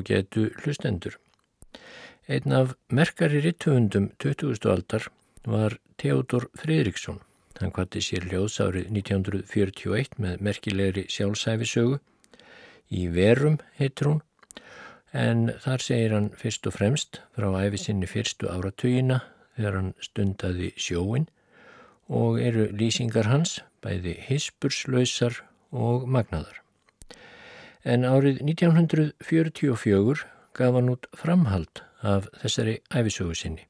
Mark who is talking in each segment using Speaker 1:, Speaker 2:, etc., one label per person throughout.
Speaker 1: á getu hlustendur. Einn af merkari rittuundum 20. aldar var Theodor Fridriksson. Hann kvatti sér hljóðs árið 1941 með merkilegri sjálfsæfisögu. Í verum heitir hún en þar segir hann fyrst og fremst frá æfisinni fyrstu áratugina þegar hann stundaði sjóin og eru lýsingar hans bæði hispurslausar og magnaðar. En árið 1944 gaf hann út framhald af þessari æfisögu sinni.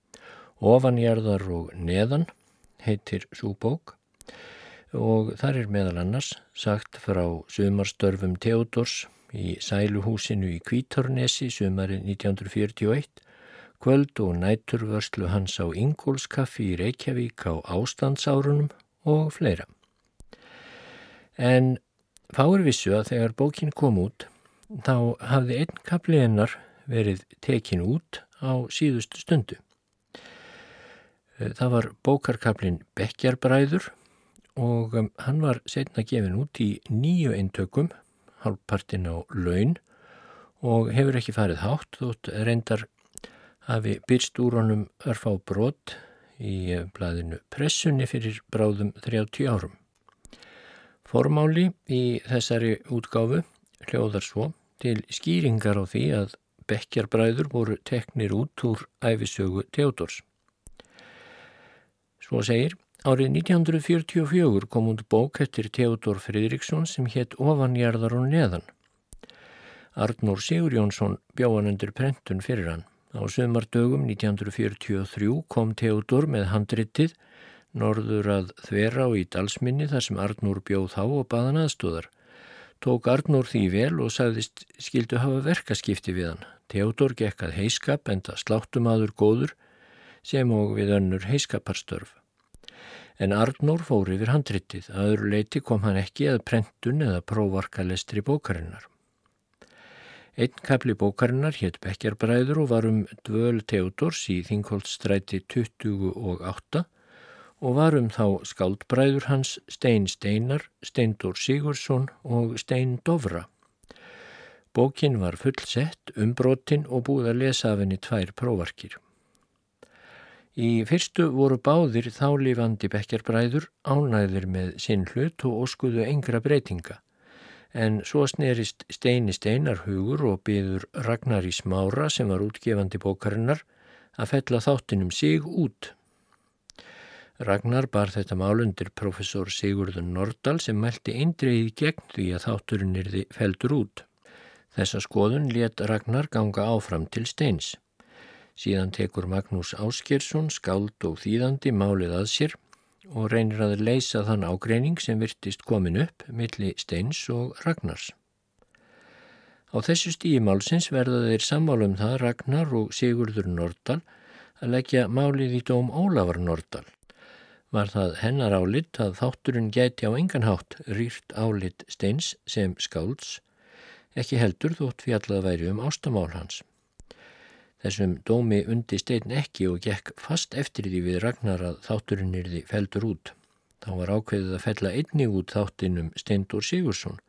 Speaker 1: Ofanjarðar og neðan heitir svo bók og þar er meðal annars sagt frá sumarstörfum Theodors í sæluhúsinu í Kvítornesi sumarið 1941 kvöld og næturvörslu hans á Ingólskaffi í Reykjavík á ástandsárunum og fleira. En fáir vissu að þegar bókin kom út þá hafði einn kapli hennar verið tekin út á síðustu stundu. Það var bókarkaplin Bekkjarbræður og um, hann var setna gefin út í nýju eintökum, halvpartin á laun og hefur ekki farið hátt þótt reyndar hafi byrst úr honum örfá brot í blæðinu pressunni fyrir bráðum 30 árum. Formáli í þessari útgáfu hljóðar svo til skýringar á því að bekkjarbræður voru teknir út úr æfisögu Teodors. Svo segir, árið 1944 kom út bók eftir Teodor Fridriksson sem hétt Ofanjarðar og neðan. Arnór Sigur Jónsson bjáðan undir prentun fyrir hann. Á sömardögum 1943 kom Teodor með handritið norður að þvera og í dalsminni þar sem Arnór bjóð þá og baðan aðstóðar. Tók Arnór því vel og sagðist skildu hafa verkaskipti við hann. Teodor gekk að heiskap enda sláttumadur góður sem og við önnur heiskaparstörf. En Arnór fór yfir handritið, aður leiti kom hann ekki að prentun eða próvarkalestri bókarinnar. Einn kapli bókarinnar hétt Bekkjarbræður og var um dvöl Teodors í Þingholtstræti 28 og var um þá skáldbræður hans Stein Steinar, Steindór Sigursson og Stein Dovra. Bókin var fullsett, umbrotin og búið að lesa af henni tvær próvarkir. Í fyrstu voru báðir þálifandi bekkjarbræður ánæðir með sinn hlut og óskuðu engra breytinga. En svo snerist steini steinar hugur og byður Ragnar í smára sem var útgefandi bókarinnar að fella þáttinum sig út. Ragnar bar þetta málundir profesor Sigurðun Nordal sem mælti eindreið gegn því að þátturinn erði feldur út. Þessa skoðun let Ragnar ganga áfram til steins. Síðan tekur Magnús Áskersson skáld og þýðandi málið að sér og reynir að leysa þann ágreining sem virtist komin upp milli Steins og Ragnars. Á þessu stímálsins verða þeir sammálum það Ragnar og Sigurður Nordal að leggja málið í dóm Ólafar Nordal. Var það hennar álitt að þátturinn gæti á enganhátt rýrt álitt Steins sem skálds, ekki heldur þótt fjallað væri um ástamál hans. Þessum dómi undi stein ekki og gekk fast eftir því við Ragnar að þátturinn því feldur út. Þá var ákveðið að fella einni út þáttinum Steindur Sigursson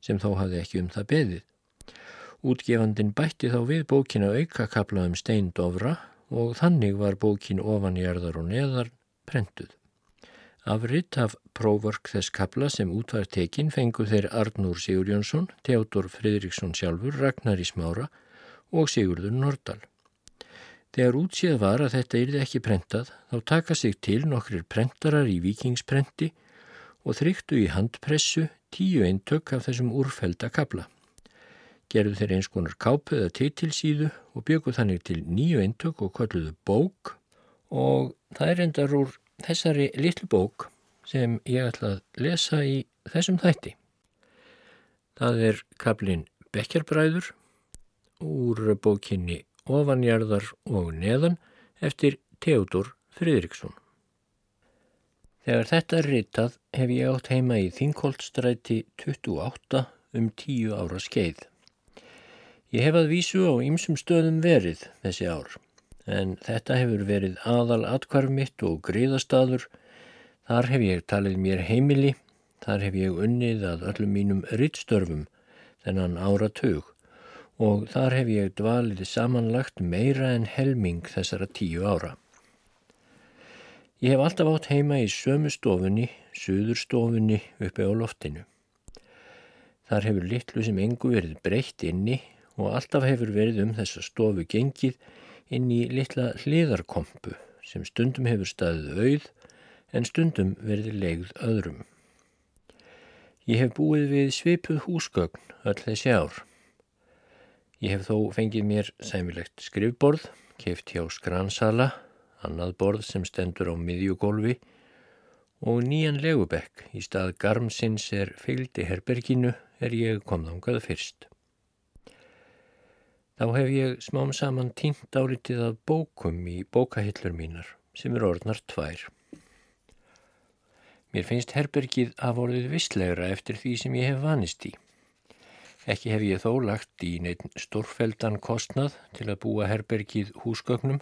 Speaker 1: sem þó hafði ekki um það beðið. Útgefandin bætti þá við bókina aukakabla um Steindofra og þannig var bókin ofanjarðar og neðar prentuð. Afritt af próvork þess kabla sem útvar tekin fengu þeir Arnúr Sigurjónsson, Teodor Fridriksson sjálfur, Ragnar í smára og Sigurður Nordal. Þegar útsíð var að þetta yrði ekki prentað þá taka sig til nokkrir prentarar í vikingsprenti og þryktu í handpressu tíu eintök af þessum úrfelda kabla. Gerðu þeir eins konar kápuða teitilsíðu og byggu þannig til nýju eintök og kolluðu bók og það er endar úr þessari litlu bók sem ég ætla að lesa í þessum þætti. Það er kablin Bekkjarbræður úr bókinni ofanjarðar og neðan eftir Theodor Fridriksson. Þegar þetta er ritað hef ég átt heima í Þingholtstræti 28 um tíu ára skeið. Ég hef að vísu á ýmsum stöðum verið þessi ár, en þetta hefur verið aðal atkvarf mitt og gríðastadur. Þar hef ég talið mér heimili, þar hef ég unnið að öllum mínum rittstörfum þennan ára tög og þar hef ég dvalið samanlagt meira en helming þessara tíu ára. Ég hef alltaf átt heima í sömu stofunni, suðurstofunni uppi á loftinu. Þar hefur litlu sem engu verið breytt inni og alltaf hefur verið um þessa stofu gengið inn í litla hliðarkompu sem stundum hefur staðið auð en stundum verið leigð öðrum. Ég hef búið við svipuð húsgögn öll þessi ár. Ég hef þó fengið mér sæmilegt skrifborð, keift hjá skransala, annað borð sem stendur á miðjugólfi og nýjan legubekk í stað garmsins er fylgdi herberginu er ég komðangað fyrst. Þá hef ég smám saman tínt álitið af bókum í bókahillur mínar sem eru orðnar tvær. Mér finnst herbergið af orðið visslegra eftir því sem ég hef vanist í. Ekki hef ég þó lagt í neitt stórfeldan kostnað til að búa herbergið húsgögnum.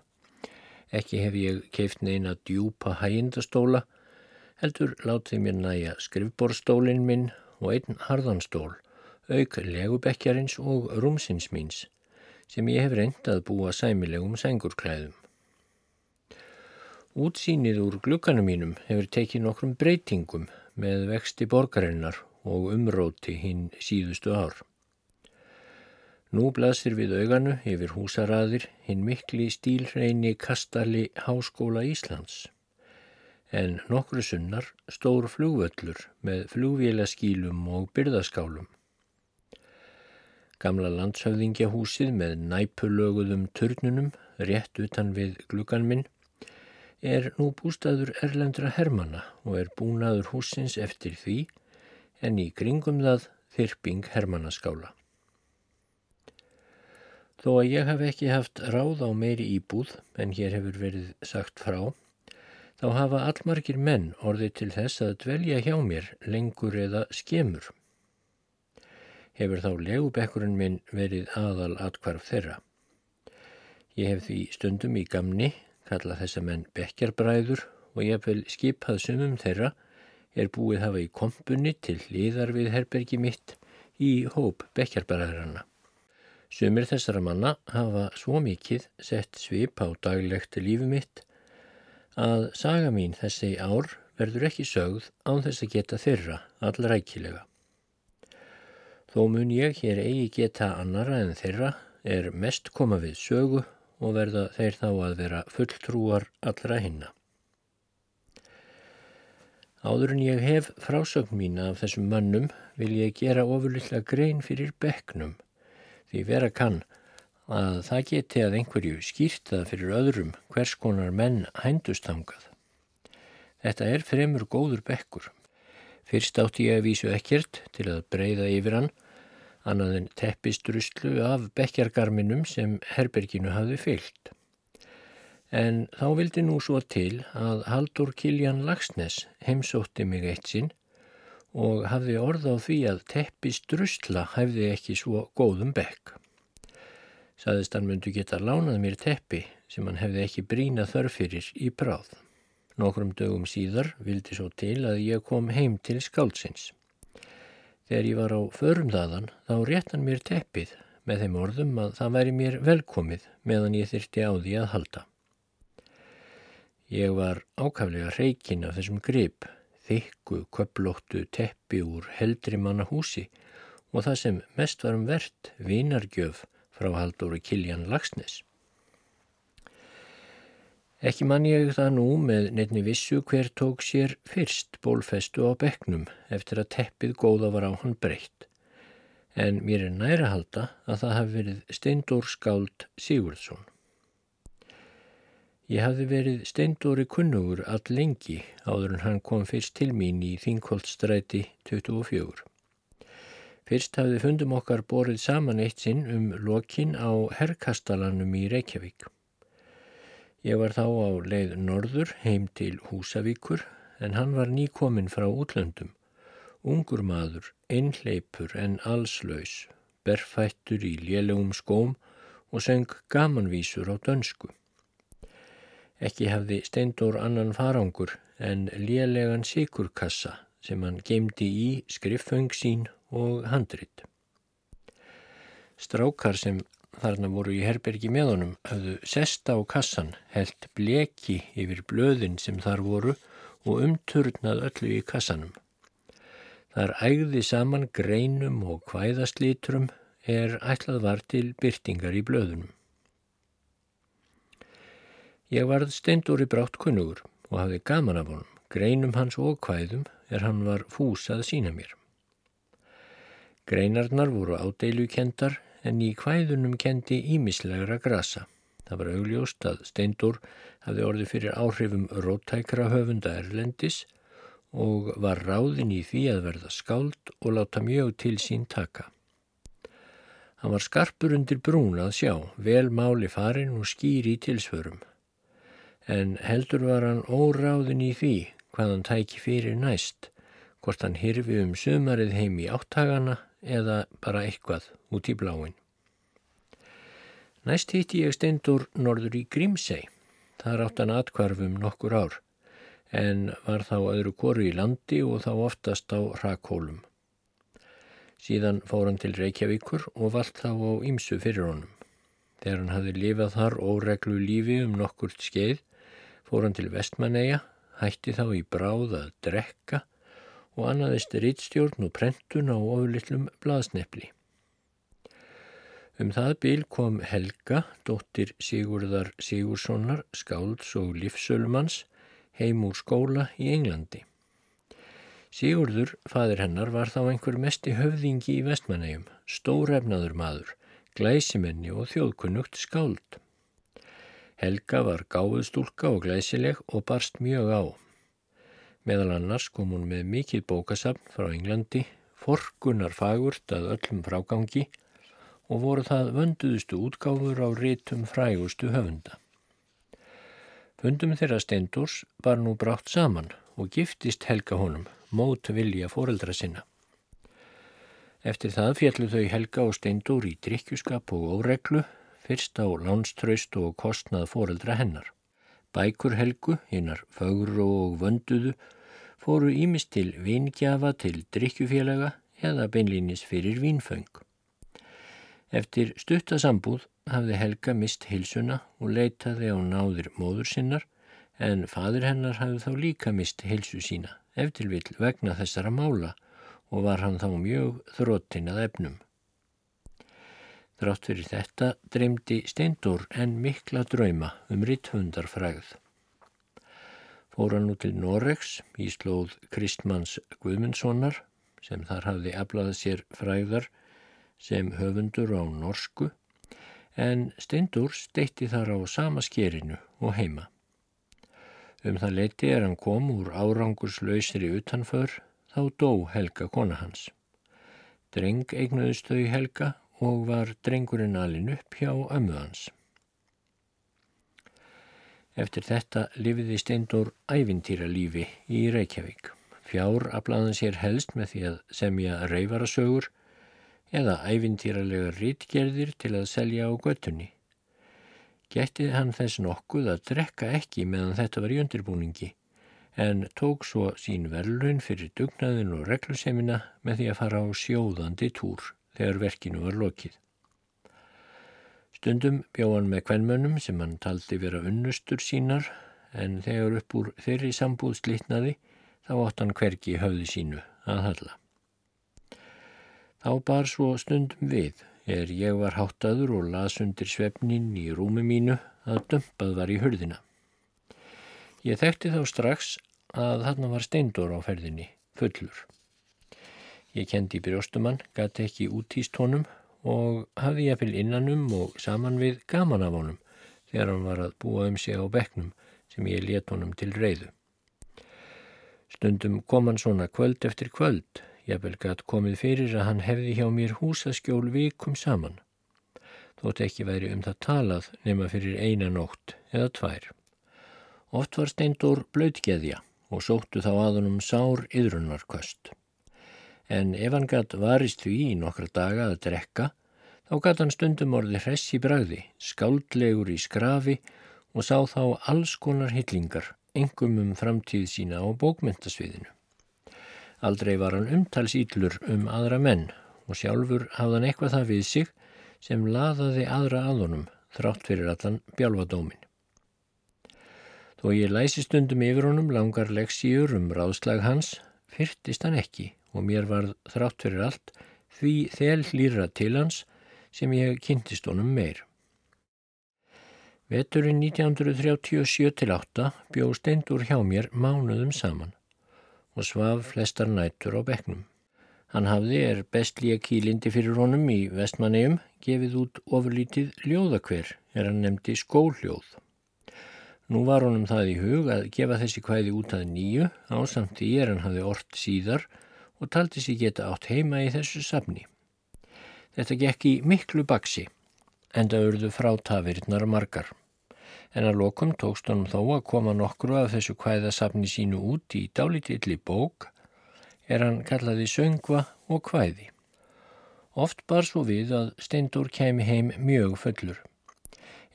Speaker 1: Ekki hef ég keift neina djúpa hægindastóla, heldur látið mér næja skrifborstólinn minn og einn harðanstól, auk legubekkjarins og rúmsins míns, sem ég hef reynd að búa sæmilegum sengurklæðum. Útsýnið úr glukkanum mínum hefur tekið nokkrum breytingum með vexti borgarinnar og umróti hinn síðustu ár. Nú blasir við auganu yfir húsaraðir hinn mikli stílreini Kastali Háskóla Íslands. En nokkru sunnar stór flugvöllur með flugvélaskílum og byrðaskálum. Gamla landshöfðingjahúsið með næpulöguðum turnunum rétt utan við gluggan minn er nú bústaður Erlendra Hermanna og er búnaður húsins eftir því en í kringum það þyrping Hermannaskála. Þó að ég hef ekki haft ráð á meiri íbúð en hér hefur verið sagt frá, þá hafa allmargir menn orðið til þess að dvelja hjá mér lengur eða skemur. Hefur þá legubekkurinn minn verið aðal atkvarf þeirra. Ég hef því stundum í gamni kalla þessa menn bekkjarbræður og ég hef vel skipað sumum þeirra er búið hafa í kompunni til liðar við herbergi mitt í hóp bekkjarbræðrana. Sumir þessara manna hafa svo mikið sett svip á daglegt lífi mitt að saga mín þessi ár verður ekki sögð án þess að geta þeirra allrækilega. Þó mun ég hér eigi geta annara en þeirra er mest koma við sögu og verða þeir þá að vera fulltrúar allra hinna. Áður en ég hef frásögn mín af þessum mannum vil ég gera ofurlilla grein fyrir bekknum Því vera kann að það geti að einhverju skýrta fyrir öðrum hvers konar menn hændustangað. Þetta er fremur góður bekkur. Fyrst átti ég að vísu ekkert til að breyða yfir hann, annað en teppistruslu af bekkjargarminum sem herberginu hafði fyllt. En þá vildi nú svo til að Haldur Kiljan Lagsnes heimsótti mig eitt sinn og hafði orð á því að teppis drusla hæfði ekki svo góðum bekk. Saðist hann myndu geta lánað mér teppi sem hann hefði ekki brína þörfirir í bráð. Nokkrum dögum síðar vildi svo til að ég kom heim til skáldsins. Þegar ég var á förumdaðan þá rétt hann mér teppið með þeim orðum að það væri mér velkomið meðan ég þyrti á því að halda. Ég var ákaflega reygin af þessum grip þykku köplóttu teppi úr heldri manna húsi og það sem mest var um verðt vinargjöf frá Halldóri Kiljan Lagsnes. Ekki mann ég það nú með nefni vissu hver tók sér fyrst bólfestu á bekknum eftir að teppið góða var á hann breytt. En mér er næra halda að það hafi verið Steindór Skáld Sigurðsson. Ég hafði verið steindóri kunnugur all lengi áður en hann kom fyrst til mín í Þingholtstræti 24. Fyrst hafði fundum okkar borið saman eitt sinn um lokin á herrkastalanum í Reykjavík. Ég var þá á leið norður heim til Húsavíkur en hann var nýkominn frá útlöndum. Ungur maður, einhleipur en allslaus, berfættur í lélugum skóm og söng gamanvísur á dönsku. Ekki hafði Steindór annan farangur en lélegan sikurkassa sem hann gemdi í skrifföng sín og handrit. Strákar sem þarna voru í herbergi með honum hafðu sesta á kassan, held bleki yfir blöðin sem þar voru og umturnað öllu í kassanum. Þar ægði saman greinum og hvæðaslítrum er ætlað var til byrtingar í blöðunum. Ég varð steindóri brátt kunnugur og hafði gaman af honum, greinum hans og hvæðum er hann var fús að sína mér. Greinarnar voru ádeilukendar en í hvæðunum kendi ímislegra grasa. Það var augljóst að Steindór hafði orðið fyrir áhrifum róttækra höfunda Erlendis og var ráðin í því að verða skáld og láta mjög til sín taka. Hann var skarpur undir brún að sjá, vel máli farin og skýri í tilsvörum. En heldur var hann óráðin í því hvað hann tæki fyrir næst, hvort hann hirfi um sömarið heim í áttagana eða bara eitthvað út í bláin. Næst hitti ég steindur norður í Grímsei. Það rátt hann atkvarfum nokkur ár, en var þá öðru koru í landi og þá oftast á rakólum. Síðan fór hann til Reykjavíkur og vald þá á Ímsu fyrir honum. Þegar hann hafi lifað þar óreglu lífi um nokkurt skeið, fór hann til Vestmanneia, hætti þá í bráð að drekka og annaðist rittstjórn og prentun á ofurlitlum blaðsnefli. Um það bíl kom Helga, dóttir Sigurðar Sigurssonar, skálds og livsölumans, heim úr skóla í Englandi. Sigurður, fadir hennar, var þá einhver mest í höfðingi í vestmannegjum, stórefnaður maður, glæsimenni og þjóðkunnugt skáld. Helga var gáðustúlka og glæsileg og barst mjög á. Meðal annars kom hún með mikið bókasafn frá Englandi, forkunar fagurt að öllum frágangi og voru það vönduðustu útgáfur á rítum frægustu höfunda. Fundum þeirra Steindors var nú brátt saman og giftist Helga honum, mót vilja foreldra sinna. Eftir það fjallu þau Helga og Steindor í drikkjuskap og óreglu, fyrst á lánstraust og kostnað foreldra hennar. Bækur Helgu, hinnar fögru og vönduðu, fóru ímist til vingjafa til drikkjufélaga eða beinlínis fyrir vínföng. Eftir stuttasambúð hafði Helga mist hilsuna og leitaði á náðir móður sinnar en fadur hennar hafði þá líka mist hilsu sína eftir vill vegna þessara mála og var hann þá mjög þróttinn að efnum. Þrátt fyrir þetta dreymdi Steindór en mikla drauma um ritthundarfræð fór hann nú til Noregs í slóð Kristmanns Guðmundssonar sem þar hafði aflaðið sér fræðar sem höfundur á norsku en Steindur steitti þar á sama skerinu og heima. Um það leiti er hann kom úr árangurslausri utanför þá dó Helga kona hans. Dreng eignuðist þau Helga og var drengurinn alin upp hjá ömmu hans. Eftir þetta lifiði Steindór ævintýralífi í Reykjavík. Fjár aflaðan sér helst með því að semja reyfarasögur eða ævintýralega rítgerðir til að selja á göttunni. Gettið hann þess nokkuð að drekka ekki meðan þetta var í undirbúningi en tók svo sín verðlun fyrir dugnaðin og reglusemina með því að fara á sjóðandi túr þegar verkinu var lokið. Stundum bjóð hann með kvennmönnum sem hann taldi vera unnustur sínar en þegar upp úr þeirri sambúð slitnaði þá átt hann hvergi höfði sínu að halla. Þá bar svo stundum við er ég var háttaður og las undir svefnin í rúmi mínu að dömpað var í hurðina. Ég þekkti þá strax að þarna var steindor á ferðinni, fullur. Ég kendi brjóstumann, gæti ekki útýst honum og hafði ég eppil innanum og saman við gaman af honum þegar hann var að búa um sig á bekknum sem ég let honum til reyðu. Stundum kom hann svona kvöld eftir kvöld, ég vel gæt komið fyrir að hann hefði hjá mér húsaskjól vikum saman. Þótt ekki væri um það talað nema fyrir eina nótt eða tvær. Oft var steindur blöðgeðja og sóttu þá aðunum sár yðrunarköst en ef hann gætt varist því í nokkra daga að drekka, þá gætt hann stundum orði hress í bræði, skáldlegur í skrafi og sá þá alls konar hillingar, engum um framtíð sína á bókmyndasviðinu. Aldrei var hann umtalsýtlur um aðra menn og sjálfur hafði hann eitthvað það við sig sem laðaði aðra aðunum þrátt fyrir allan bjálfadómin. Þó ég læsi stundum yfir honum langar leksíur um ráðslag hans, fyrtist hann ekki og mér var þrátt fyrir allt því þel hlýra til hans sem ég kynntist honum meir. Veturinn 1937-8 bjó steindur hjá mér mánuðum saman og svaf flestar nættur á beknum. Hann hafði er best líka kílindi fyrir honum í vestmannegjum gefið út ofurlítið ljóðakver er hann nefndi skóljóð. Nú var honum það í hug að gefa þessi kvæði út að nýju á samt því er hann hafði orrt síðar og taldi sér geta átt heima í þessu safni. Þetta gekk í miklu baksi en það urðu frátafirnar margar. En að lokum tókst honum þó að koma nokkru af þessu kvæðasafni sínu út í dálítilli bók er hann kallaði söngva og kvæði. Oft bar svo við að Steindur kemi heim mjög fullur.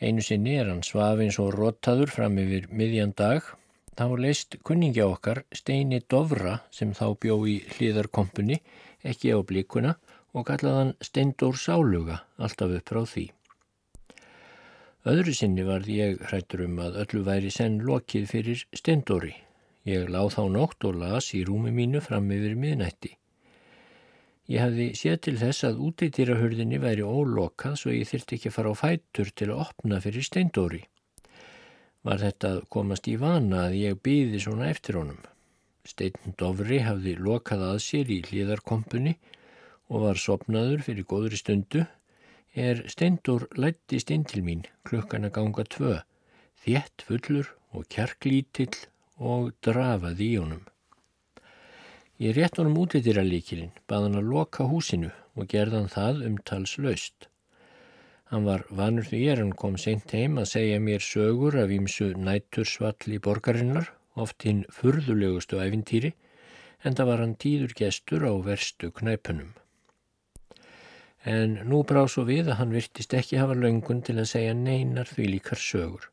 Speaker 1: Einu sinni er hann svafins og rottaður fram yfir miðjan dag Þá leist kunningja okkar Steini Dovra sem þá bjó í hlýðarkompunni ekki á blíkuna og kallaðan Steindór Sáluga alltaf upp frá því. Öðru sinni var ég hrættur um að öllu væri senn lokið fyrir Steindóri. Ég láð þá nótt og las í rúmi mínu fram yfir miðnætti. Ég hafði séð til þess að útýttýrahörðinni væri ólokað svo ég þyrti ekki fara á fætur til að opna fyrir Steindóri var þetta að komast í vana að ég býði svona eftir honum. Steinn Dovri hafði lokað að sér í hlýðarkompunni og var sopnaður fyrir góðri stundu er Steindur lættist inn til mín klukkan að ganga tvö, þétt fullur og kjarklítill og drafaði í honum. Ég rétt honum útitýra líkilinn, bað hann að loka húsinu og gerðan það umtals laust. Hann var vanur því er hann kom seint heim að segja mér sögur af ímsu nættursvall í borgarinnar, oft hinn furðulegustu æfintýri, en það var hann tíður gestur á verstu knæpunum. En nú brá svo við að hann virtist ekki hafa löngun til að segja neinar því líkar sögur.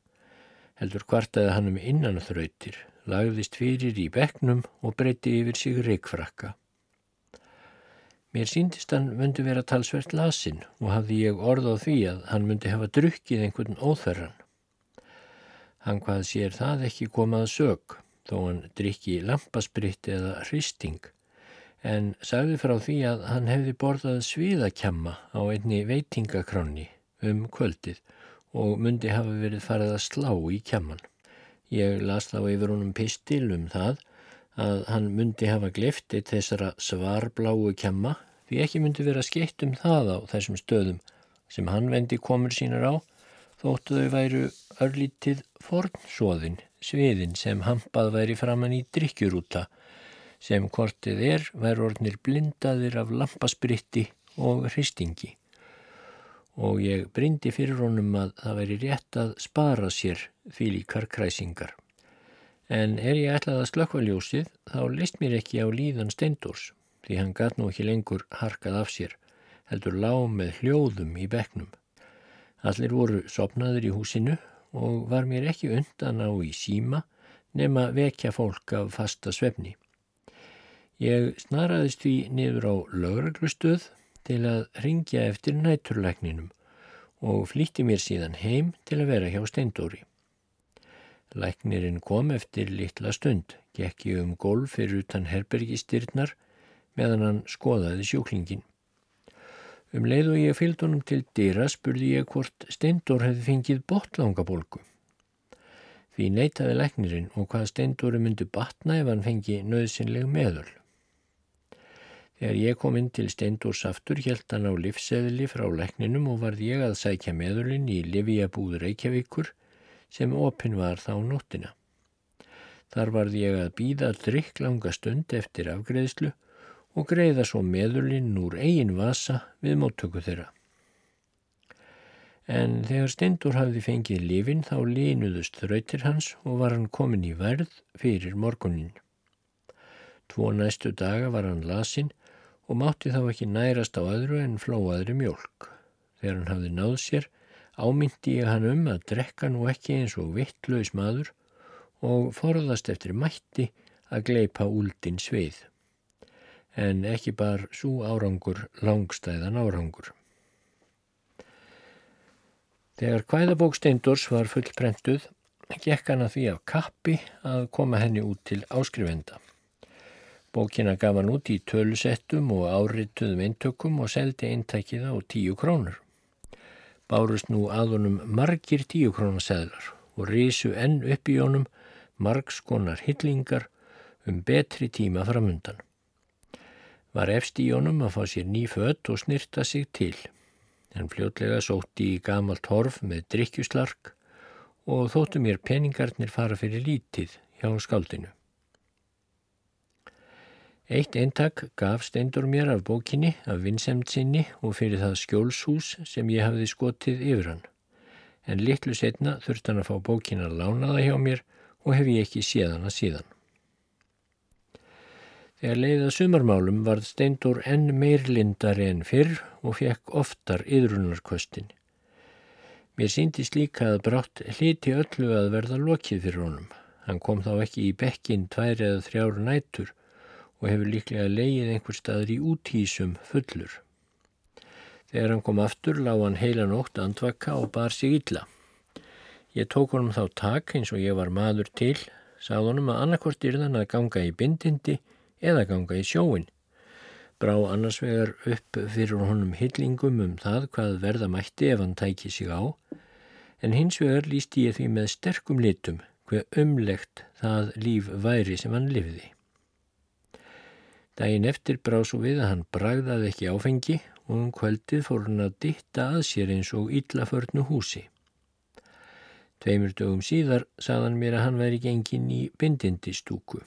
Speaker 1: Heldur kvartaði hann um innan þrautir, lagðist fyrir í bekknum og breyti yfir sig reikfrakka. Mér síndist hann myndi vera talsvert lasin og hafði ég orð á því að hann myndi hafa drukkið einhvern óþörran. Hann hvað sér það ekki komað sög þó hann drikki lampaspritt eða hristing en sagði frá því að hann hefði borðað sviðakjamma á einni veitingakráni um kvöldið og myndi hafa verið farið að slá í kjamman. Ég las þá yfir honum pistil um það að hann myndi hafa glift eitt þessara svarbláu kjamma því ekki myndi vera skeitt um það á þessum stöðum sem hann vendi komur sínar á þóttu þau væru örlítið fornsóðin, sviðin sem hampað væri framann í drikkjurúta sem kortið er væru orðnir blindaðir af lampaspritti og hristingi. Og ég brindi fyrir honum að það væri rétt að spara sér því líkar kræsingar en er ég ætlað að slökva ljósið þá leist mér ekki á líðan steindors því hann gatt nú ekki lengur harkað af sér, heldur lág með hljóðum í beknum. Allir voru sopnaður í húsinu og var mér ekki undan á í síma nema vekja fólk af fasta svefni. Ég snaraðist því niður á lögreglustöð til að ringja eftir næturlækninum og flýtti mér síðan heim til að vera hjá steindóri. Læknirinn kom eftir litla stund, gekk ég um golf fyrir utan herbergistyrnar meðan hann skoðaði sjúklingin. Um leið og ég fylgd honum til dýra spurði ég hvort Steindor hefði fengið botlangabólku. Því neytaði læknirinn og hvað Steindori myndi batna ef hann fengi nöðsynleg meðöl. Þegar ég kom inn til Steindors aftur hjælt hann á livseðli frá lækninum og varð ég að sækja meðölinn í Liviabúð Reykjavíkur sem opin var þá nóttina. Þar varð ég að býða drikk langa stund eftir afgreðslu og greiða svo meðulinn úr eigin vasa við móttöku þeirra. En þegar Stendur hafði fengið lifin þá línuðust þrautir hans og var hann komin í verð fyrir morgunin. Tvo næstu daga var hann lasin og mátti þá ekki nærast á öðru en flóaðri mjölk. Þegar hann hafði náð sér ámyndi ég hann um að drekka nú ekki eins og vittlaus maður og forðast eftir mætti að gleipa úldin svið. En ekki bar svo árangur langstæðan árangur. Þegar hvæðabók Steindors var fullprentuð, gekk hann að því af kappi að koma henni út til áskrifenda. Bókina gaf hann út í tölusettum og árituðum eintökum og seldi eintækið á tíu krónur. Bárust nú aðunum margir tíu krónaseðlar og risu enn upp í honum margskonar hillingar um betri tíma framundan. Var efst í honum að fá sér ný fött og snirta sig til. En fljótlega sótti í gamalt horf með drikkjuslark og þóttu mér peningarnir fara fyrir lítið hjá skáldinu. Eitt eintak gaf steindur mér af bókinni, af vinsemt sinni og fyrir það skjólshús sem ég hafði skotið yfir hann. En litlu setna þurft hann að fá bókina lánaða hjá mér og hef ég ekki séð hana síðan. Þegar leiða sumarmálum varð Steindór enn meirlindari enn fyrr og fekk oftar yðrunarkostin. Mér síndist líka að brátt hliti öllu að verða lokið fyrir honum. Hann kom þá ekki í bekkin tvær eða þrjár nætur og hefur líklega leið einhver staður í útísum fullur. Þegar hann kom aftur lág hann heila nótt andvaka og bar sig illa. Ég tók honum þá tak eins og ég var maður til, sað honum að annarkort yrðan að ganga í bindindi eða ganga í sjóin. Brá annars vegar upp fyrir honum hyllingum um það hvað verða mætti ef hann tæki sig á, en hins vegar lísti ég því með sterkum litum hver umlegt það líf væri sem hann lifiði. Dægin eftir brá svo við að hann bragðaði ekki áfengi og um kvöldið fór hann að ditta að sér eins og illaförnu húsi. Tveimur dögum síðar saðan mér að hann væri gengin í bindindi stúku.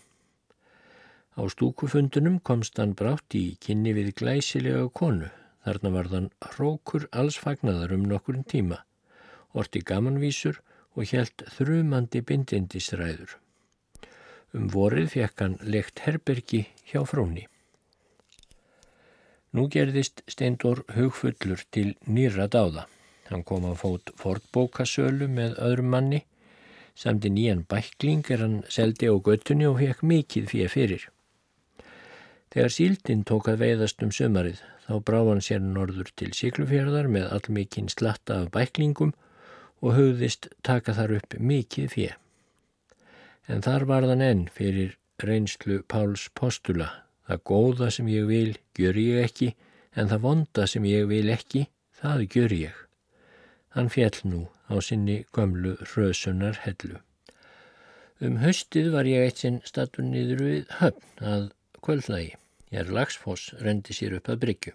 Speaker 1: Á stúkufundunum komst hann brátt í kynni við glæsilega konu. Þarna var þann hrókur alls fagnaðar um nokkurn tíma, orti gamanvísur og helt þrumandi bindindisræður. Um vorið fekk hann lekt herbergi hjá fróni. Nú gerðist Steindor hugfullur til nýra dáða. Hann kom á fót fortbókasölu með öðrum manni, samt í nýjan bækling er hann seldi á göttunni og fekk mikið fyrir fyrir. Þegar síldinn tók að veiðast um sömarið þá brá hann sér norður til síklufjörðar með allmikinn slatta af bæklingum og höfðist taka þar upp mikið fyrir. En þar var þann enn fyrir reynslu Páls postula. Það góða sem ég vil gjör ég ekki en það vonda sem ég vil ekki, það gjör ég. Hann fjell nú á sinni gömlu rösunar hellu. Um höstið var ég eitt sinn statur niður við höfn að kvöldlægi. Ég er lagsfoss, rendi sér upp að bryggju.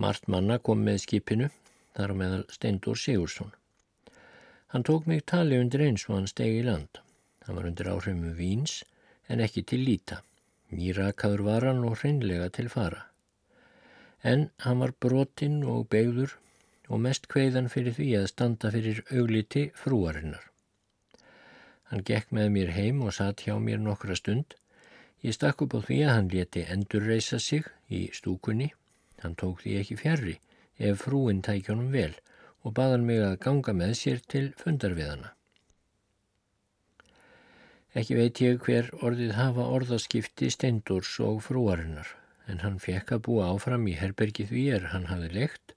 Speaker 1: Mart manna kom með skipinu, þar meðal Steindur Sigursson. Hann tók mig tali undir eins og hann stegi í land. Hann var undir áhrimu víns en ekki til líta. Nýrakaður var hann og hreinlega til fara. En hann var brotinn og begður og mest kveiðan fyrir því að standa fyrir augliti frúarinnar. Hann gekk með mér heim og satt hjá mér nokkra stund. Ég stakk upp á því að hann leti endurreisa sig í stúkunni. Hann tók því ekki fjærri ef frúin tækjónum vel og baðan mig að ganga með sér til fundarviðana. Ekki veit ég hver orðið hafa orðaskipti steindors og frúarinnar, en hann fekk að búa áfram í herbergi því er hann hafi lekt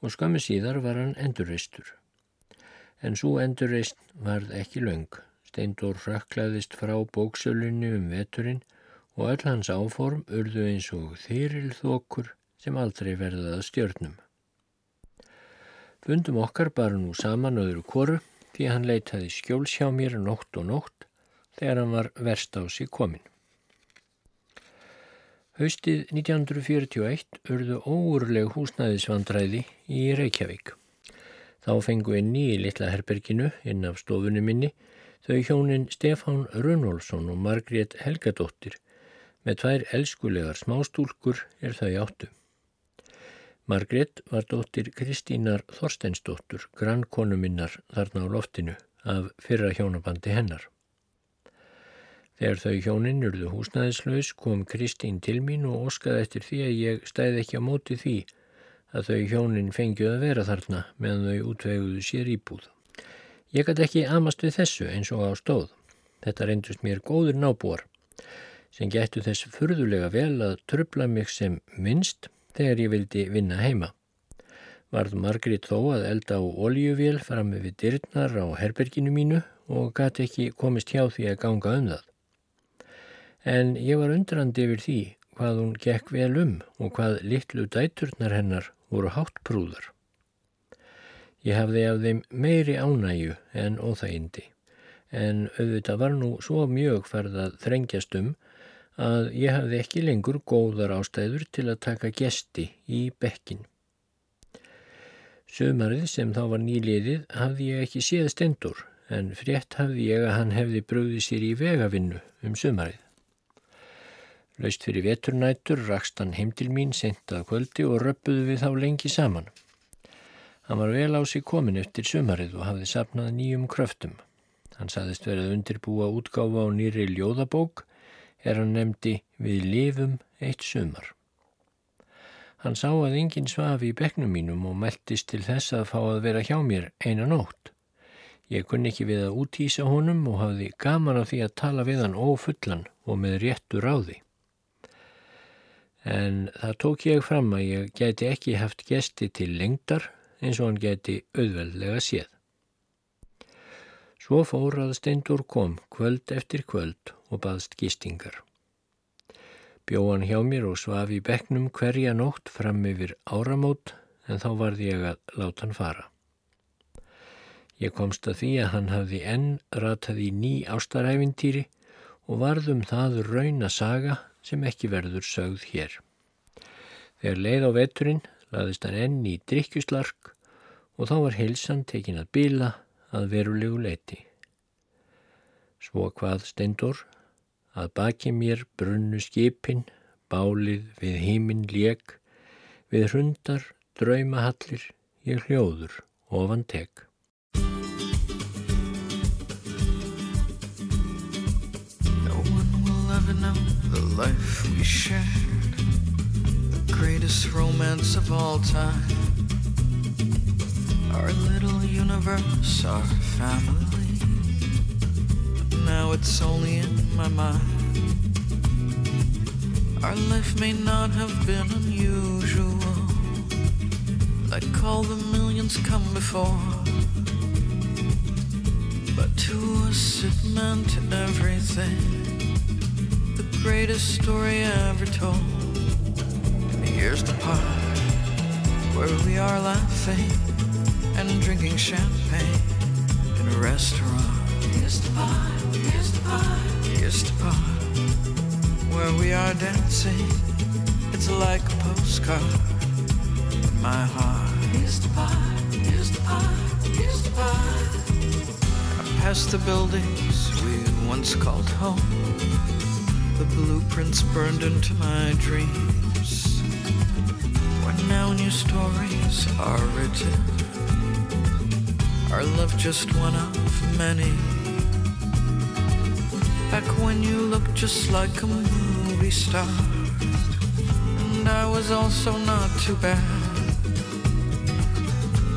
Speaker 1: og skammi síðar var hann endurreistur. En svo endurreist varð ekki laung. Steindór rökklaðist frá bóksölunni um veturinn og öll hans áform urðu eins og þýril þokur sem aldrei verðaða stjörnum. Fundum okkar bara nú saman öðru koru því hann leitaði skjóls hjá mér nótt og nótt þegar hann var verst á sig komin. Haustið 1941 urðu óurleg húsnæðisvandræði í Reykjavík. Þá fengu inn í litla herberginu inn af stofunni minni þau hjónin Stefán Runolfsson og Margrét Helgadóttir með tvær elskulegar smástúlkur er þau áttu. Margrét var dóttir Kristínar Þorsteinsdóttur, grannkonu minnar þarna á loftinu af fyrra hjónabandi hennar. Þegar þau hjónin urðu húsnæðislaus kom Kristín til mín og oskaði eftir því að ég stæði ekki á móti því að þau hjónin fengju að vera þarna meðan þau útveguðu sér íbúð. Ég gæti ekki amast við þessu eins og á stóð. Þetta reyndust mér góður nábúar sem gættu þess furðulega vel að tröfla mig sem minnst þegar ég vildi vinna heima. Varð Margrét þó að elda á oljuvél fram við dyrnar á herberginu mínu og gæti ekki komist hjá því að ganga um það. En ég var undrandi yfir því hvað hún gekk vel um og hvað litlu dæturnar hennar voru háttprúðar. Ég hafði af þeim meiri ánæju en óþægindi en auðvitað var nú svo mjög ferð að þrengjast um að ég hafði ekki lengur góðar ástæður til að taka gesti í bekkin. Sumarið sem þá var nýliðið hafði ég ekki séð stendur en frétt hafði ég að hann hefði bröðið sér í vegavinnu um sumarið. Laust fyrir veturnætur rakst hann heim til mín sentað kvöldi og röppuðu við þá lengi saman. Hann var vel á sig komin eftir sumarið og hafði sapnað nýjum kröftum. Hann saðist verið undirbúa útgáfa á nýri ljóðabók er hann nefndi við lifum eitt sumar. Hann sá að enginn svafi í beknum mínum og meldist til þess að fá að vera hjá mér eina nótt. Ég kunni ekki við að útýsa honum og hafði gaman af því að tala við hann ófullan og með réttu ráði. En það tók ég fram að ég geti ekki haft gesti til lengdar eins og hann geti auðveldlega séð. Svo fór að Steindur kom kvöld eftir kvöld og baðst gistingar. Bjóðan hjá mér og svaf í bekknum hverja nótt fram yfir áramót en þá varði ég að láta hann fara. Ég komst að því að hann hafði enn ratað í ný ástaræfintýri og varðum það rauna saga sem ekki verður sögð hér. Þegar leið á veturinn laðist hann enn í drikkjuslark og þá var heilsan tekin að bila að verulegu leiti. Svo hvað stendur að baki mér brunnu skipin, bálið við hímin lék, við hrundar, draumahallir, ég hljóður ofan tek.
Speaker 2: The life we shared, the greatest romance of all time. Our little universe, our family. But now it's only in my mind. Our life may not have been unusual, like all the millions come before. But to us it meant everything. Greatest story ever told. Here's the part where we are laughing and drinking champagne in a restaurant. Here's the part, here's the part, here's the part where we are dancing. It's like a postcard in my heart. Here's the part, here's the part, here's the part. I passed the buildings we once called home. The blueprints burned into my dreams. When now new stories are written our love just one of many. Back when you looked just like a movie star, and I was also not too bad.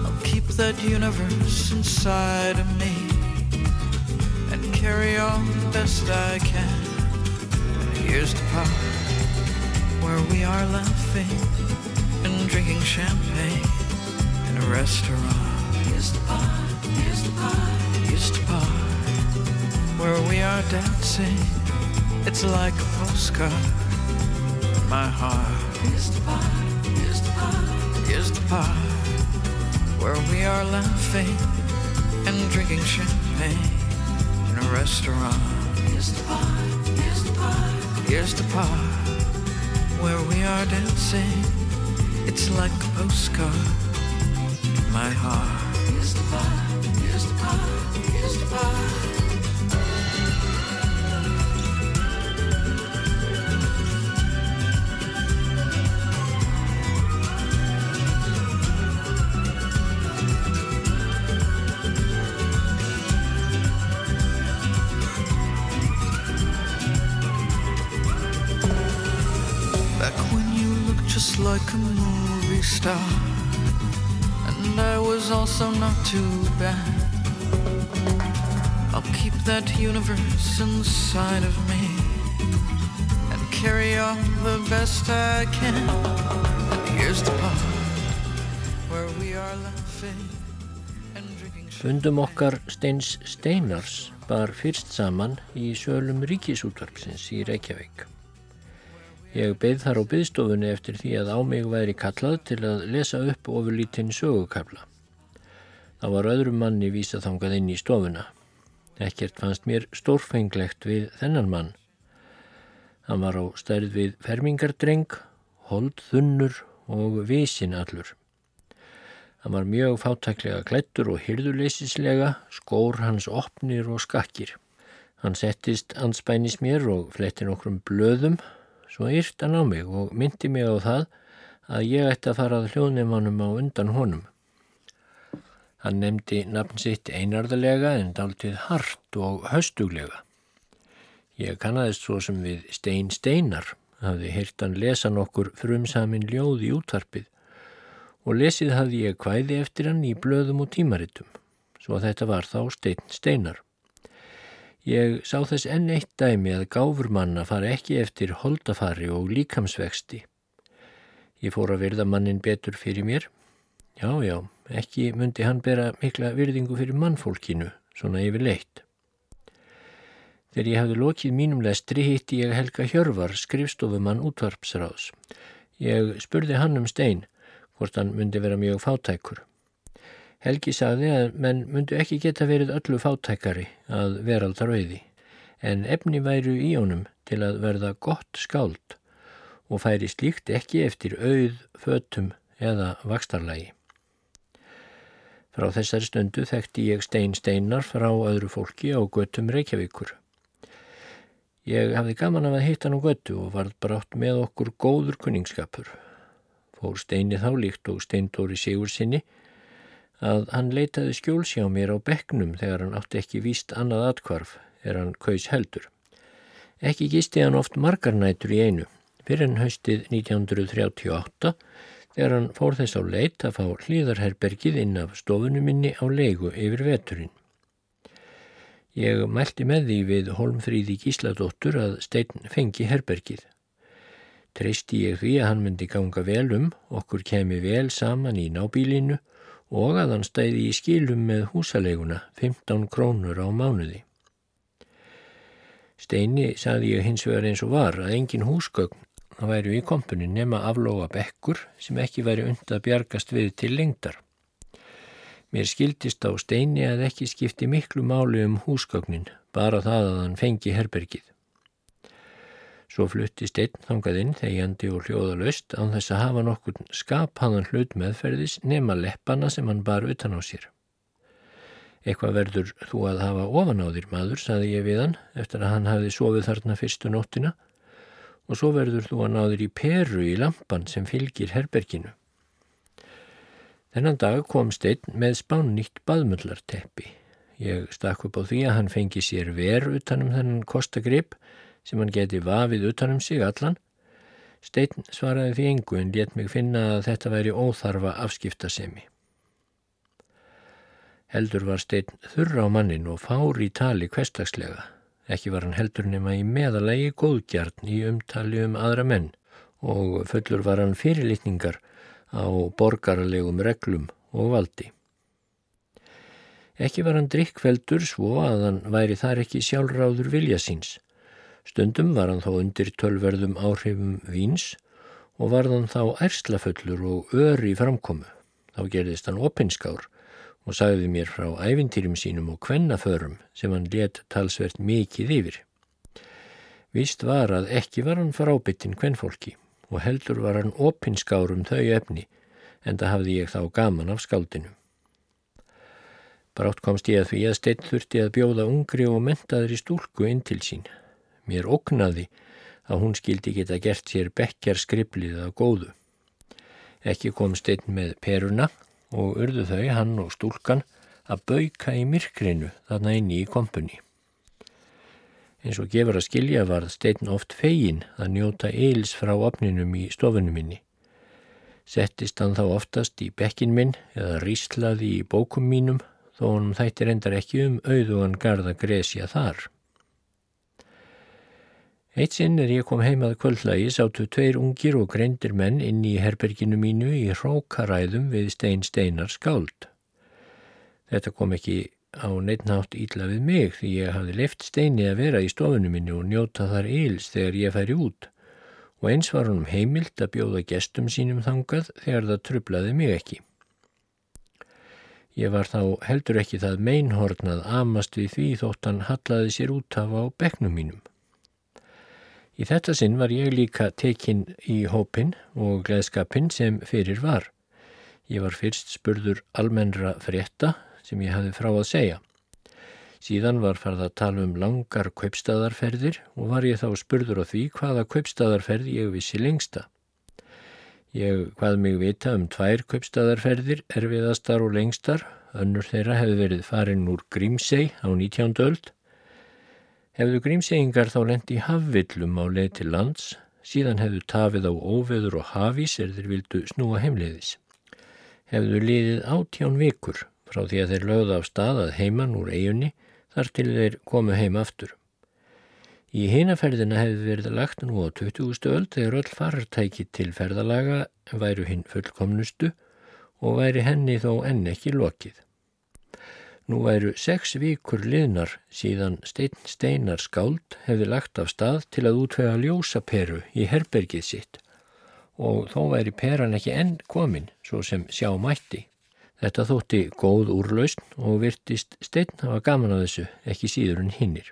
Speaker 2: I'll keep that universe inside of me and carry on best I can. Here's the part where we are laughing and drinking champagne in a restaurant. Here's the part. Here's the part, here's the part where we are dancing. It's like a postcard. My heart. Here's the part, here's the part, here's the part where we are laughing and drinking champagne in a restaurant. Here's the part, here's the part, here's the part where we are dancing. It's like a postcard. My heart. Here's the part. Here's the part, here's the part. Star and I was also not too bad. I'll keep that universe inside of me and carry on the best I can. And here's the part where
Speaker 1: Fundum okkar Steins Steinars bar fyrst saman í sölum ríkisútvarpsins í Reykjavík. Ég beigð þar á byggstofunni eftir því að á mig væri kallað til að lesa upp ofurlítinn sögukabla. Það var öðrum manni vísað þangað inn í stofuna. Ekkert fannst mér stórfenglegt við þennan mann. Hann var á stærð við fermingardreng, hold þunnur og visin allur. Hann var mjög fátæklega klættur og hyrðuleysislega, skór hans opnir og skakkir. Hann settist anspænis mér og fletti nokkrum blöðum Svo yrt hann á mig og myndi mig á það að ég ætti að fara að hljóðnefnum á undan honum. Hann nefndi nafn sitt einarðalega en dáltið hart og höstuglega. Ég kannadist svo sem við Stein Steinar, hafði heyrt hann lesa nokkur frumsamin ljóð í útvarpið og lesið hafði ég hvæði eftir hann í blöðum og tímaritum, svo þetta var þá Stein Steinar. Ég sá þess enn eitt dæmi að gáfur manna fara ekki eftir holdafari og líkamsvexti. Ég fór að virða mannin betur fyrir mér. Já, já, ekki myndi hann bera mikla virðingu fyrir mannfólkinu, svona yfir leitt. Þegar ég hafði lokið mínum lestri hitti ég Helga Hjörvar, skrifstofumann útvarpsráðs. Ég spurði hann um stein, hvort hann myndi vera mjög fátækur. Helgi sagði að menn myndu ekki geta verið öllu fátækari að veraldar auði en efni væru í honum til að verða gott skáld og færi slíkt ekki eftir auð, fötum eða vakstarlægi. Frá þessari stundu þekkti ég stein steinar frá öðru fólki á göttum Reykjavíkur. Ég hafði gaman af að hitta á göttu og varð brátt með okkur góður kunningskapur. Fór steini þá líkt og steindóri sigur sinni að hann leitaði skjólsjá mér á bekknum þegar hann átti ekki víst annað atkvarf er hann kaus heldur. Ekki gisti hann oft margarnætur í einu, fyrir en haustið 1938 þegar hann fór þess á leit að fá hlýðarherbergið inn af stofunum minni á leigu yfir veturinn. Ég mælti með því við Holmfríði Gísladóttur að stein fengi herbergið. Treysti ég því að hann myndi ganga vel um, okkur kemi vel saman í nábílinu og að hann stæði í skilum með húsaleguna 15 krónur á mánuði. Steini saði ég hins vegar eins og var að engin húsgögn væru í kompunin nema aflóa bekkur sem ekki væri und að bjargast við til lengdar. Mér skildist á Steini að ekki skipti miklu máli um húsgögnin, bara það að hann fengi herbergið. Svo fluttist einn þangaðinn þegjandi og hljóðalöst án þess að hafa nokkur skaphaðan hlut meðferðis nema leppana sem hann bar utan á sér. Eitthvað verður þú að hafa ofan á þér maður, saði ég við hann eftir að hann hafi sofið þarna fyrstu nóttina og svo verður þú að náður í peru í lampan sem fylgir herberginu. Þennan dag kom steinn með spán nýtt baðmullarteppi. Ég stakk upp á því að hann fengi sér ver utanum þennan kostagrip sem hann geti vafið utanum sig allan. Steinn svaraði því engu en létt mig finna að þetta væri óþarfa afskiptasemi. Heldur var steinn þurra á mannin og fár í tali kvestagslega. Ekki var hann heldur nema í meðalagi góðgjarn í umtali um aðra menn og fullur var hann fyrirlitningar á borgarlegum reglum og valdi. Ekki var hann drikkveldur svo að hann væri þar ekki sjálfráður vilja síns Stundum var hann þá undir tölverðum áhrifum víns og var hann þá ærslafullur og öri framkomu. Þá gerðist hann opinskár og sagði mér frá ævintýrum sínum og kvennaförum sem hann let talsvert mikið yfir. Vist var að ekki var hann frábyttin kvennfólki og heldur var hann opinskár um þau efni en það hafði ég þá gaman af skaldinu. Brátt komst ég að því að steinn þurfti að bjóða ungri og mentaðri stúlku inn til sín. Mér oknaði að hún skildi geta gert sér bekkjar skriplið að góðu. Ekki kom steinn með peruna og urðu þau, hann og stúlkan, að bauka í myrkrinu þarna inni í kompunni. Eins og gefur að skilja varð steinn oft fegin að njóta eils frá opninum í stofunum minni. Settist hann þá oftast í bekkin minn eða rýslaði í bókum mínum þó hann þættir endar ekki um auðugan garda gresja þar. Eitt sinn er ég kom heimað kvöldlægi sáttu tveir ungir og greindir menn inn í herberginu mínu í hrókaræðum við stein steinar skáld. Þetta kom ekki á neittnátt ítla við mig því ég hafði leift steini að vera í stofunum minni og njóta þar eils þegar ég færi út og eins var honum heimilt að bjóða gestum sínum þangað þegar það trublaði mig ekki. Ég var þá heldur ekki það meinhornað amast við því þótt hann hallaði sér út af á beknum mínum. Í þetta sinn var ég líka tekinn í hópin og gleðskapin sem fyrir var. Ég var fyrst spurður almennra frétta sem ég hafði frá að segja. Síðan var farð að tala um langar kaupstadarferðir og var ég þá spurður á því hvaða kaupstadarferð ég vissi lengsta. Ég hvað mig vita um tvær kaupstadarferðir, erfiðastar og lengstar, önnur þeirra hefði verið farin úr Grímsei á 19. öld Hefðu grímsegingar þá lendi í hafvillum á leið til lands, síðan hefðu tafið á óveður og hafís er þeir vildu snúa heimleiðis. Hefðu liðið átján vikur frá því að þeir lögða af staðað heiman úr eigunni þar til þeir komu heim aftur. Í heinaferðina hefðu verið lagt nú á 20. öld þegar öll farartæki til ferðalaga væru hinn fullkomnustu og væri henni þó enn ekki lokið. Nú væru sex vikur liðnar síðan stein steinar skáld hefði lagt af stað til að útvega ljósaperu í herbergið sitt og þó væri peran ekki enn komin svo sem sjá mætti. Þetta þótti góð úrlausn og virtist stein hafa gaman að þessu ekki síður en hinnir.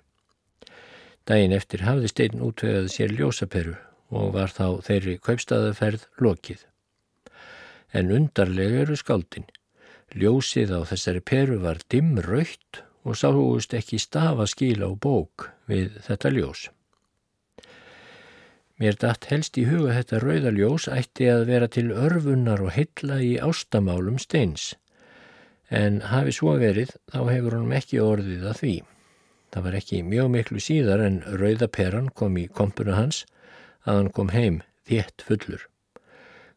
Speaker 1: Dægin eftir hafði stein útvegað sér ljósaperu og var þá þeirri kaupstaðaferð lokið. En undarlega eru skáldin. Ljósið á þessari peru var dimmröytt og sáhúist ekki stafa skil á bók við þetta ljós. Mér dætt helst í huga þetta rauðaljós ætti að vera til örfunnar og hylla í ástamálum steins, en hafi svo verið þá hefur honum ekki orðið að því. Það var ekki mjög miklu síðar en rauðaperan kom í kompuna hans að hann kom heim þétt fullur.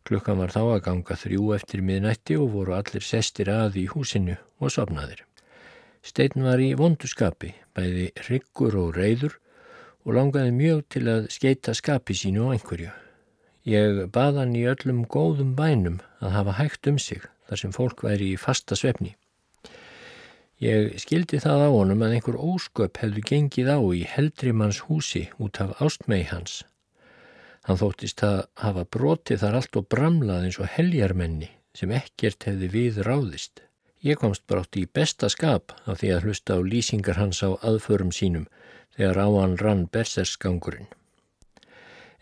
Speaker 1: Klukkan var þá að ganga þrjú eftir miðnætti og voru allir sestir að í húsinu og sopnaðir. Steinn var í vonduskapi, bæði riggur og reyður og langaði mjög til að skeita skapi sínu á einhverju. Ég baðan í öllum góðum bænum að hafa hægt um sig þar sem fólk væri í fasta svefni. Ég skildi það á honum að einhver ósköp hefðu gengið á í heldrimanns húsi út af ástmei hans Hann þóttist að hafa brotið þar allt og bramlað eins og heljarmenni sem ekkert hefði við ráðist. Ég komst brátt í besta skap af því að hlusta á lýsingar hans á aðförum sínum þegar á hann rann berserskangurinn.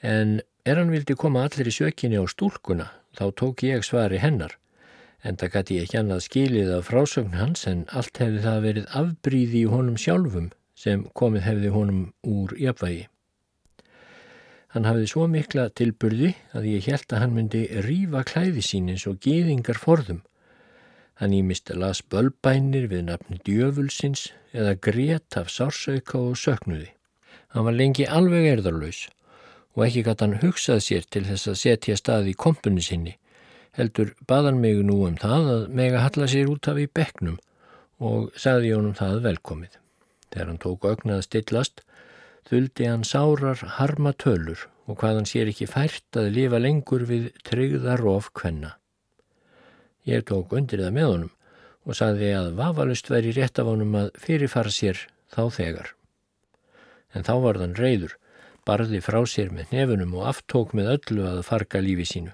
Speaker 1: En er hann vildi koma allir í sökinni á stúlkuna þá tók ég svari hennar en það gæti ekki annað skilið af frásögn hans en allt hefði það verið afbríði í honum sjálfum sem komið hefði honum úr jafnvægi. Hann hafði svo mikla tilburði að ég held að hann myndi rýfa klæði sín eins og geðingar forðum. Hann ímist las bölbænir við nafni djöfulsins eða grét af sársauka og söknuði. Hann var lengi alveg erðarlaus og ekki gæti hann hugsað sér til þess að setja stað í kompunni sinni. Heldur baðan mig nú um það að mega halla sér út af í bekknum og sagði honum það velkomið. Þegar hann tók ögnað stillast þuldi hann sárar harma tölur og hvað hann sér ekki fært að lifa lengur við tryggðar of kvenna. Ég tók undir það með honum og sagði að vafalust væri rétt af honum að fyrirfara sér þá þegar. En þá var þann reyður, barði frá sér með nefunum og aftók með öllu að farga lífi sínu.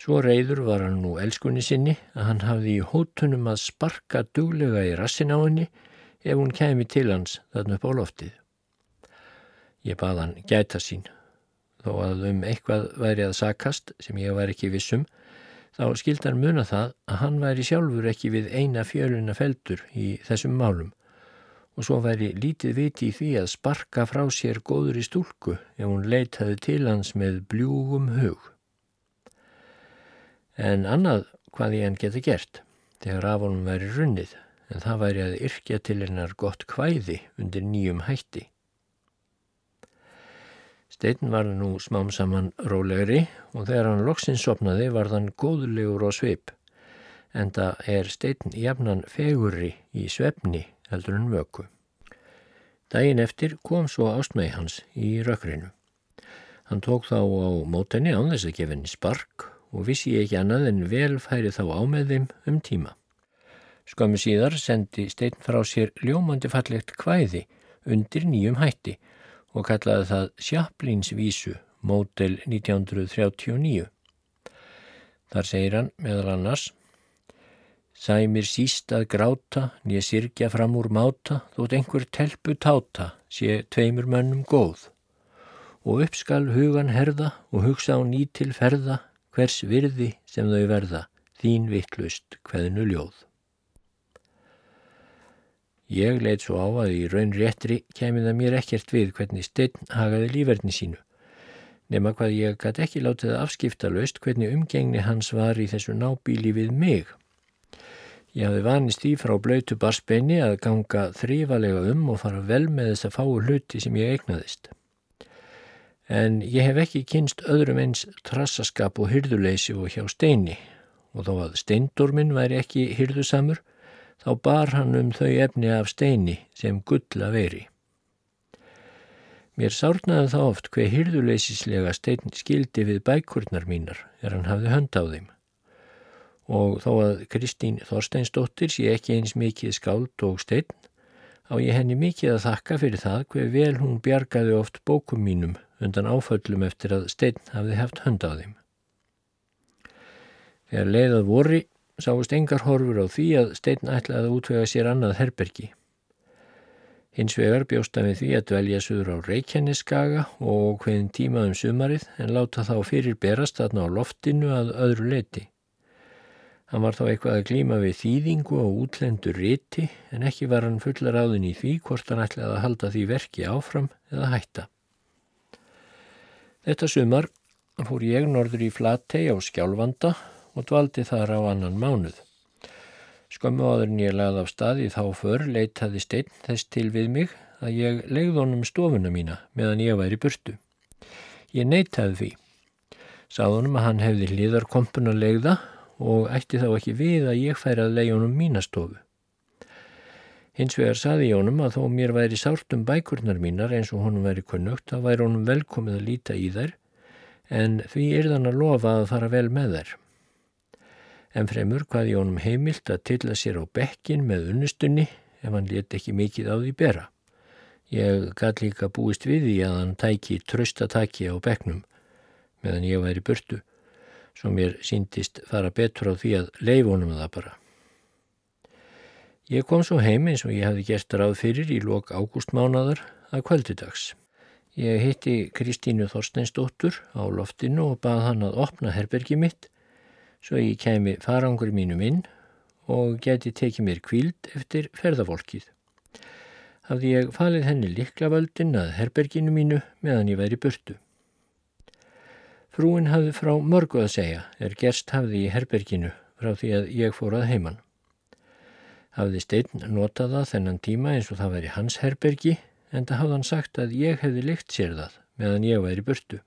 Speaker 1: Svo reyður var hann nú elskunni sinni að hann hafði í hótunum að sparka duglega í rassin á henni ef hún kemi til hans þarna upp á loftið. Ég bað hann gæta sín, þó að um eitthvað væri að sakast sem ég var ekki vissum, þá skildar muna það að hann væri sjálfur ekki við eina fjöluna feldur í þessum málum og svo væri lítið viti í því að sparka frá sér góður í stúlku ef hún leitaði til hans með bljúgum hug. En annað hvað ég hann geta gert þegar af honum væri runnið en það væri að yrkja til hennar gott kvæði undir nýjum hætti. Steinn var nú smám saman rólegri og þegar hann loksins sopnaði var þann góðulegur og svip. Enda er steinn jafnan fegurri í svefni heldur en vöku. Dægin eftir kom svo ástmægi hans í rökkrinu. Hann tók þá á mótenni án þess að gefa henni spark og vissi ekki annað en vel færi þá á með þeim um tíma. Skömmu síðar sendi stein frá sér ljómandi fallegt kvæði undir nýjum hætti og kallaði það Sjaplinsvísu, mótel 1939. Þar segir hann meðal annars Sæmir síst að gráta, nýja sirkja fram úr máta, þótt einhver telpu táta, sé tveimur mönnum góð. Og uppskal hugan herða og hugsa á ný til ferða, hvers virði sem þau verða, þín vittlust hveðinu ljóð. Ég leitt svo á að í raun réttri kemið að mér ekkert við hvernig steinn hagaði lífverðni sínu. Nefna hvað ég gæti ekki látið að afskipta löst hvernig umgengni hans var í þessu nábíli við mig. Ég hafði vanist í frá blöytu barsbeini að ganga þrývalega um og fara vel með þess að fáu hluti sem ég eignaðist. En ég hef ekki kynst öðrum eins trassaskap og hyrðuleysi og hjá steini og þó að steindormin væri ekki hyrðusamur þá bar hann um þau efni af steini sem gulla veri. Mér sárnaði þá oft hver hyrðuleysislega stein skildi við bækurnar mínar er hann hafði hönd á þeim. Og þó að Kristín Þorsteinsdóttir sé ekki eins mikið skáld og stein, á ég henni mikið að þakka fyrir það hver vel hún bjargaði oft bókum mínum undan áföllum eftir að stein hafði haft hönd á þeim. Þegar leiðað vorri sáist engar horfur á því að stein ætlaði að útvega sér annað herbergi. Hins vegar bjósta við því að dvelja suður á Reykjaneskaga og hvaðin tíma um sumarið en láta þá fyrir berast þarna á loftinu að öðru leiti. Hann var þá eitthvað að glíma við þýðingu og útlendur riti en ekki var hann fullar áðin í því hvort hann ætlaði að halda því verki áfram eða hætta. Þetta sumar fór ég norður í Flatei á Skjálfanda og dvaldi þar á annan mánuð. Skömmu áður en ég lagði af stað í þá för leitaði steinn þess til við mig að ég legði honum stofuna mína meðan ég væri burtu. Ég neytaði því. Sáðunum að hann hefði hlýðarkompun að legða og ætti þá ekki við að ég færi að leiði honum mínastofu. Hins vegar saði ég honum að þó mér væri sárt um bækurnar mínar eins og honum væri kunnugt, þá væri honum velkomið að líta í þær, en því er þann að lofa að fara vel með þær en fremur hvað ég honum heimilt að tilla sér á bekkin með unnustunni ef hann let ekki mikið á því bera. Ég gæti líka búist við því að hann tæki tröstataki á bekknum meðan ég væri burtu, svo mér síndist fara betur á því að leifonum það bara. Ég kom svo heim eins og ég hafði gert ráð fyrir í lok ágústmánadar að kvöldidags. Ég hitti Kristínu Þorsteinsdóttur á loftinu og bað hann að opna herbergi mitt svo ég kemi farangur mínum inn og geti tekið mér kvíld eftir ferðafólkið. Hafði ég falið henni liklavöldin að herberginu mínu meðan ég væri burtu. Frúin hafði frá mörgu að segja er gerst hafði í herberginu frá því að ég fór að heiman. Hafði steinn notaða þennan tíma eins og það væri hans herbergi en það hafði hann sagt að ég hefði lykt sér það meðan ég væri burtu.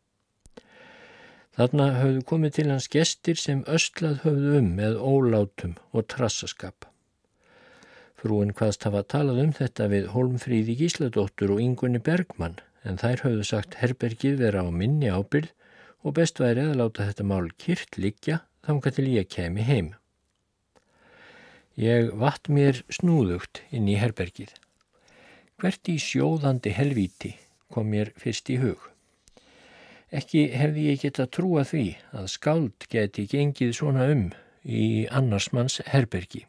Speaker 1: Þarna höfðu komið til hans gestir sem östlað höfðu um með ólátum og trassaskap. Frúin hvaðst hafa talað um þetta við Holmfríði Gísladóttur og Ingunni Bergmann en þær höfðu sagt herbergið vera á minni ábyrð og best væri að láta þetta mál kyrt liggja þanga til ég kemi heim. Ég vatt mér snúðugt inn í herbergið. Hvert í sjóðandi helvíti kom mér fyrst í hug. Ekki hefði ég geta trúa því að skáld geti gengið svona um í annars manns herbergi.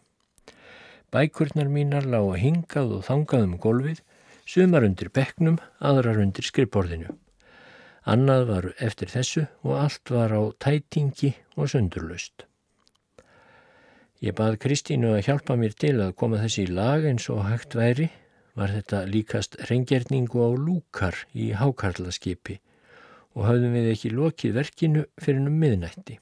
Speaker 1: Bækurnar mínar lág að hingað og þangað um golfið, sumar undir bekknum, aðrar undir skrifborðinu. Annað var eftir þessu og allt var á tætingi og sundurlaust. Ég bað Kristínu að hjálpa mér til að koma þessi í lag eins og hægt væri, var þetta líkast reyngerningu á lúkar í hákarlaskipi og hafðum við ekki lokið verkinu fyrir um miðnætti.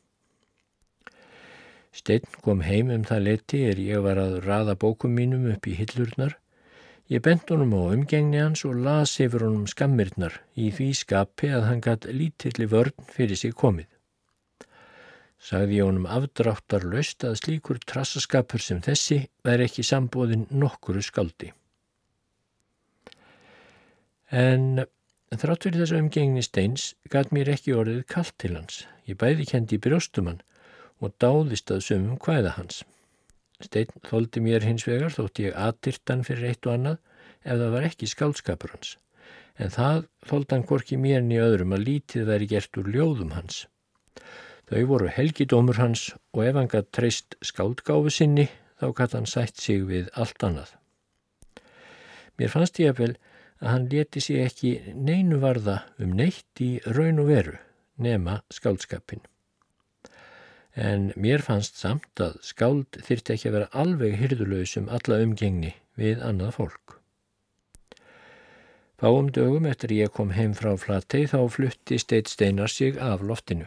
Speaker 1: Steinn kom heim um það leti er ég var að raða bókum mínum upp í hillurnar. Ég bent honum á umgengni hans og las yfir honum skammirnar í því skapi að hann gatt lítilli vörn fyrir sig komið. Sagði ég honum afdráttar löst að slíkur trassaskapur sem þessi væri ekki sambóðin nokkuru skaldi. En þrátt fyrir þessu umgengni steins gæt mér ekki orðið kallt til hans. Ég bæði kendi í brjóstumann og dáðist að sumum hvæða hans. Stein þóldi mér hins vegar þótt ég aðdyrtan fyrir eitt og annað ef það var ekki skálskapur hans. En það þóldi hann gorki mér niður öðrum að lítið veri gert úr ljóðum hans. Þau voru helgidómur hans og ef hann gætt treyst skáldgáfi sinni þá gætt hann sætt sig við allt annað. Mér fannst ég að vel að hann leti sig ekki neinu varða um neitt í raun og veru nema skáldskapin. En mér fannst samt að skáld þyrti ekki að vera alveg hyrðulegs um alla umgengni við annað fólk. Fáum dögum eftir ég kom heim frá Flatei þá flutti Steit Steinar sig af loftinu.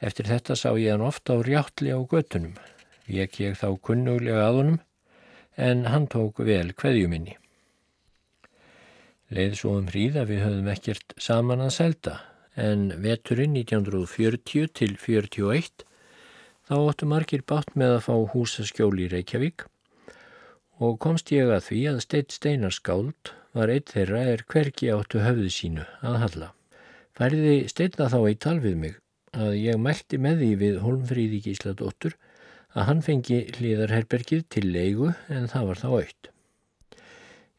Speaker 1: Eftir þetta sá ég hann ofta á rjáttli á göttunum. Ég þá kunnuglega að honum en hann tók vel hverjuminni. Leið svo um hríða við höfum ekkert saman að selta en veturinn 1940 til 41 þá óttu margir bátt með að fá húsaskjóli í Reykjavík og komst ég að því að Steit Steinarskáld var eitt þeirra er hvergi áttu höfðu sínu að halla. Færiði Steitna þá eitt talvið mig að ég mælti með því við Holmfríði Gísladóttur að hann fengi hlýðarherbergið til leigu en það var þá aukt.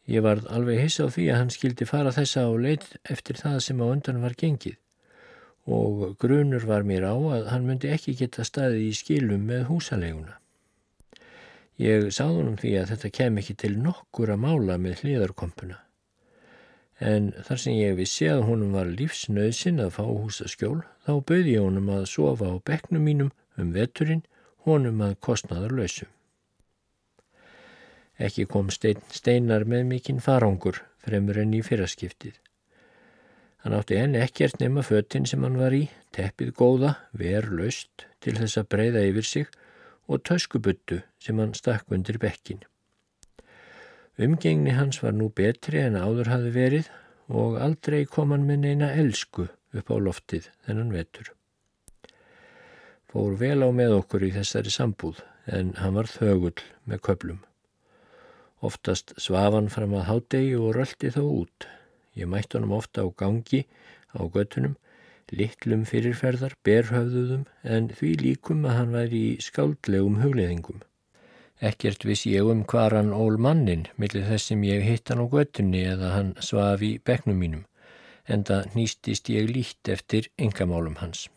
Speaker 1: Ég var alveg hiss á því að hann skildi fara þessa á leit eftir það sem á undan var gengið og grunur var mér á að hann myndi ekki geta staðið í skilum með húsaleguna. Ég sáðunum því að þetta kem ekki til nokkur að mála með hlýðarkompuna en þar sem ég vissi að honum var lífsnöðsinn að fá húsaskjól þá bauði ég honum að sofa á bekknum mínum um veturinn honum að kostnaður lausum. Ekki kom stein, steinar með mikinn farangur fremur enn í fyrraskiptið. Hann átti enn ekkert nema föttin sem hann var í, teppið góða, ver löst til þess að breyða yfir sig og töskubuttu sem hann stakk undir bekkin. Umgengni hans var nú betri en áður hafi verið og aldrei kom hann með neina elsku upp á loftið þennan vetur. Fór vel á með okkur í þessari sambúð en hann var þögull með köplum. Oftast svafan fram að hádegi og röldi þá út. Ég mætti honum ofta á gangi á göttunum, litlum fyrirferðar, berhöfðuðum en því líkum að hann væri í skáldlegum hugleðingum. Ekkert viss ég um hvar hann ól mannin millir þess sem ég hitt hann á göttunni eða hann svaf í begnum mínum, en það nýstist ég lít eftir yngamálum hans.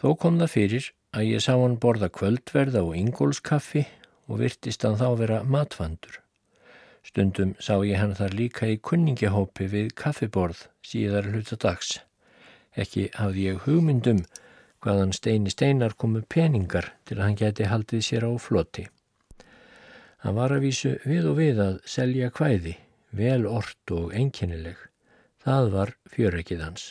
Speaker 1: Þó kom það fyrir að ég sá hann borða kvöldverð á Ingólskaffi og virtist hann þá vera matfandur. Stundum sá ég hann þar líka í kunningahópi við kaffiborð síðar hluta dags. Ekki hafði ég hugmyndum hvaðan steini steinar komu peningar til að hann geti haldið sér á floti. Hann var að vísu við og við að selja hvæði, vel ort og einkennileg. Það var fjörekið hans.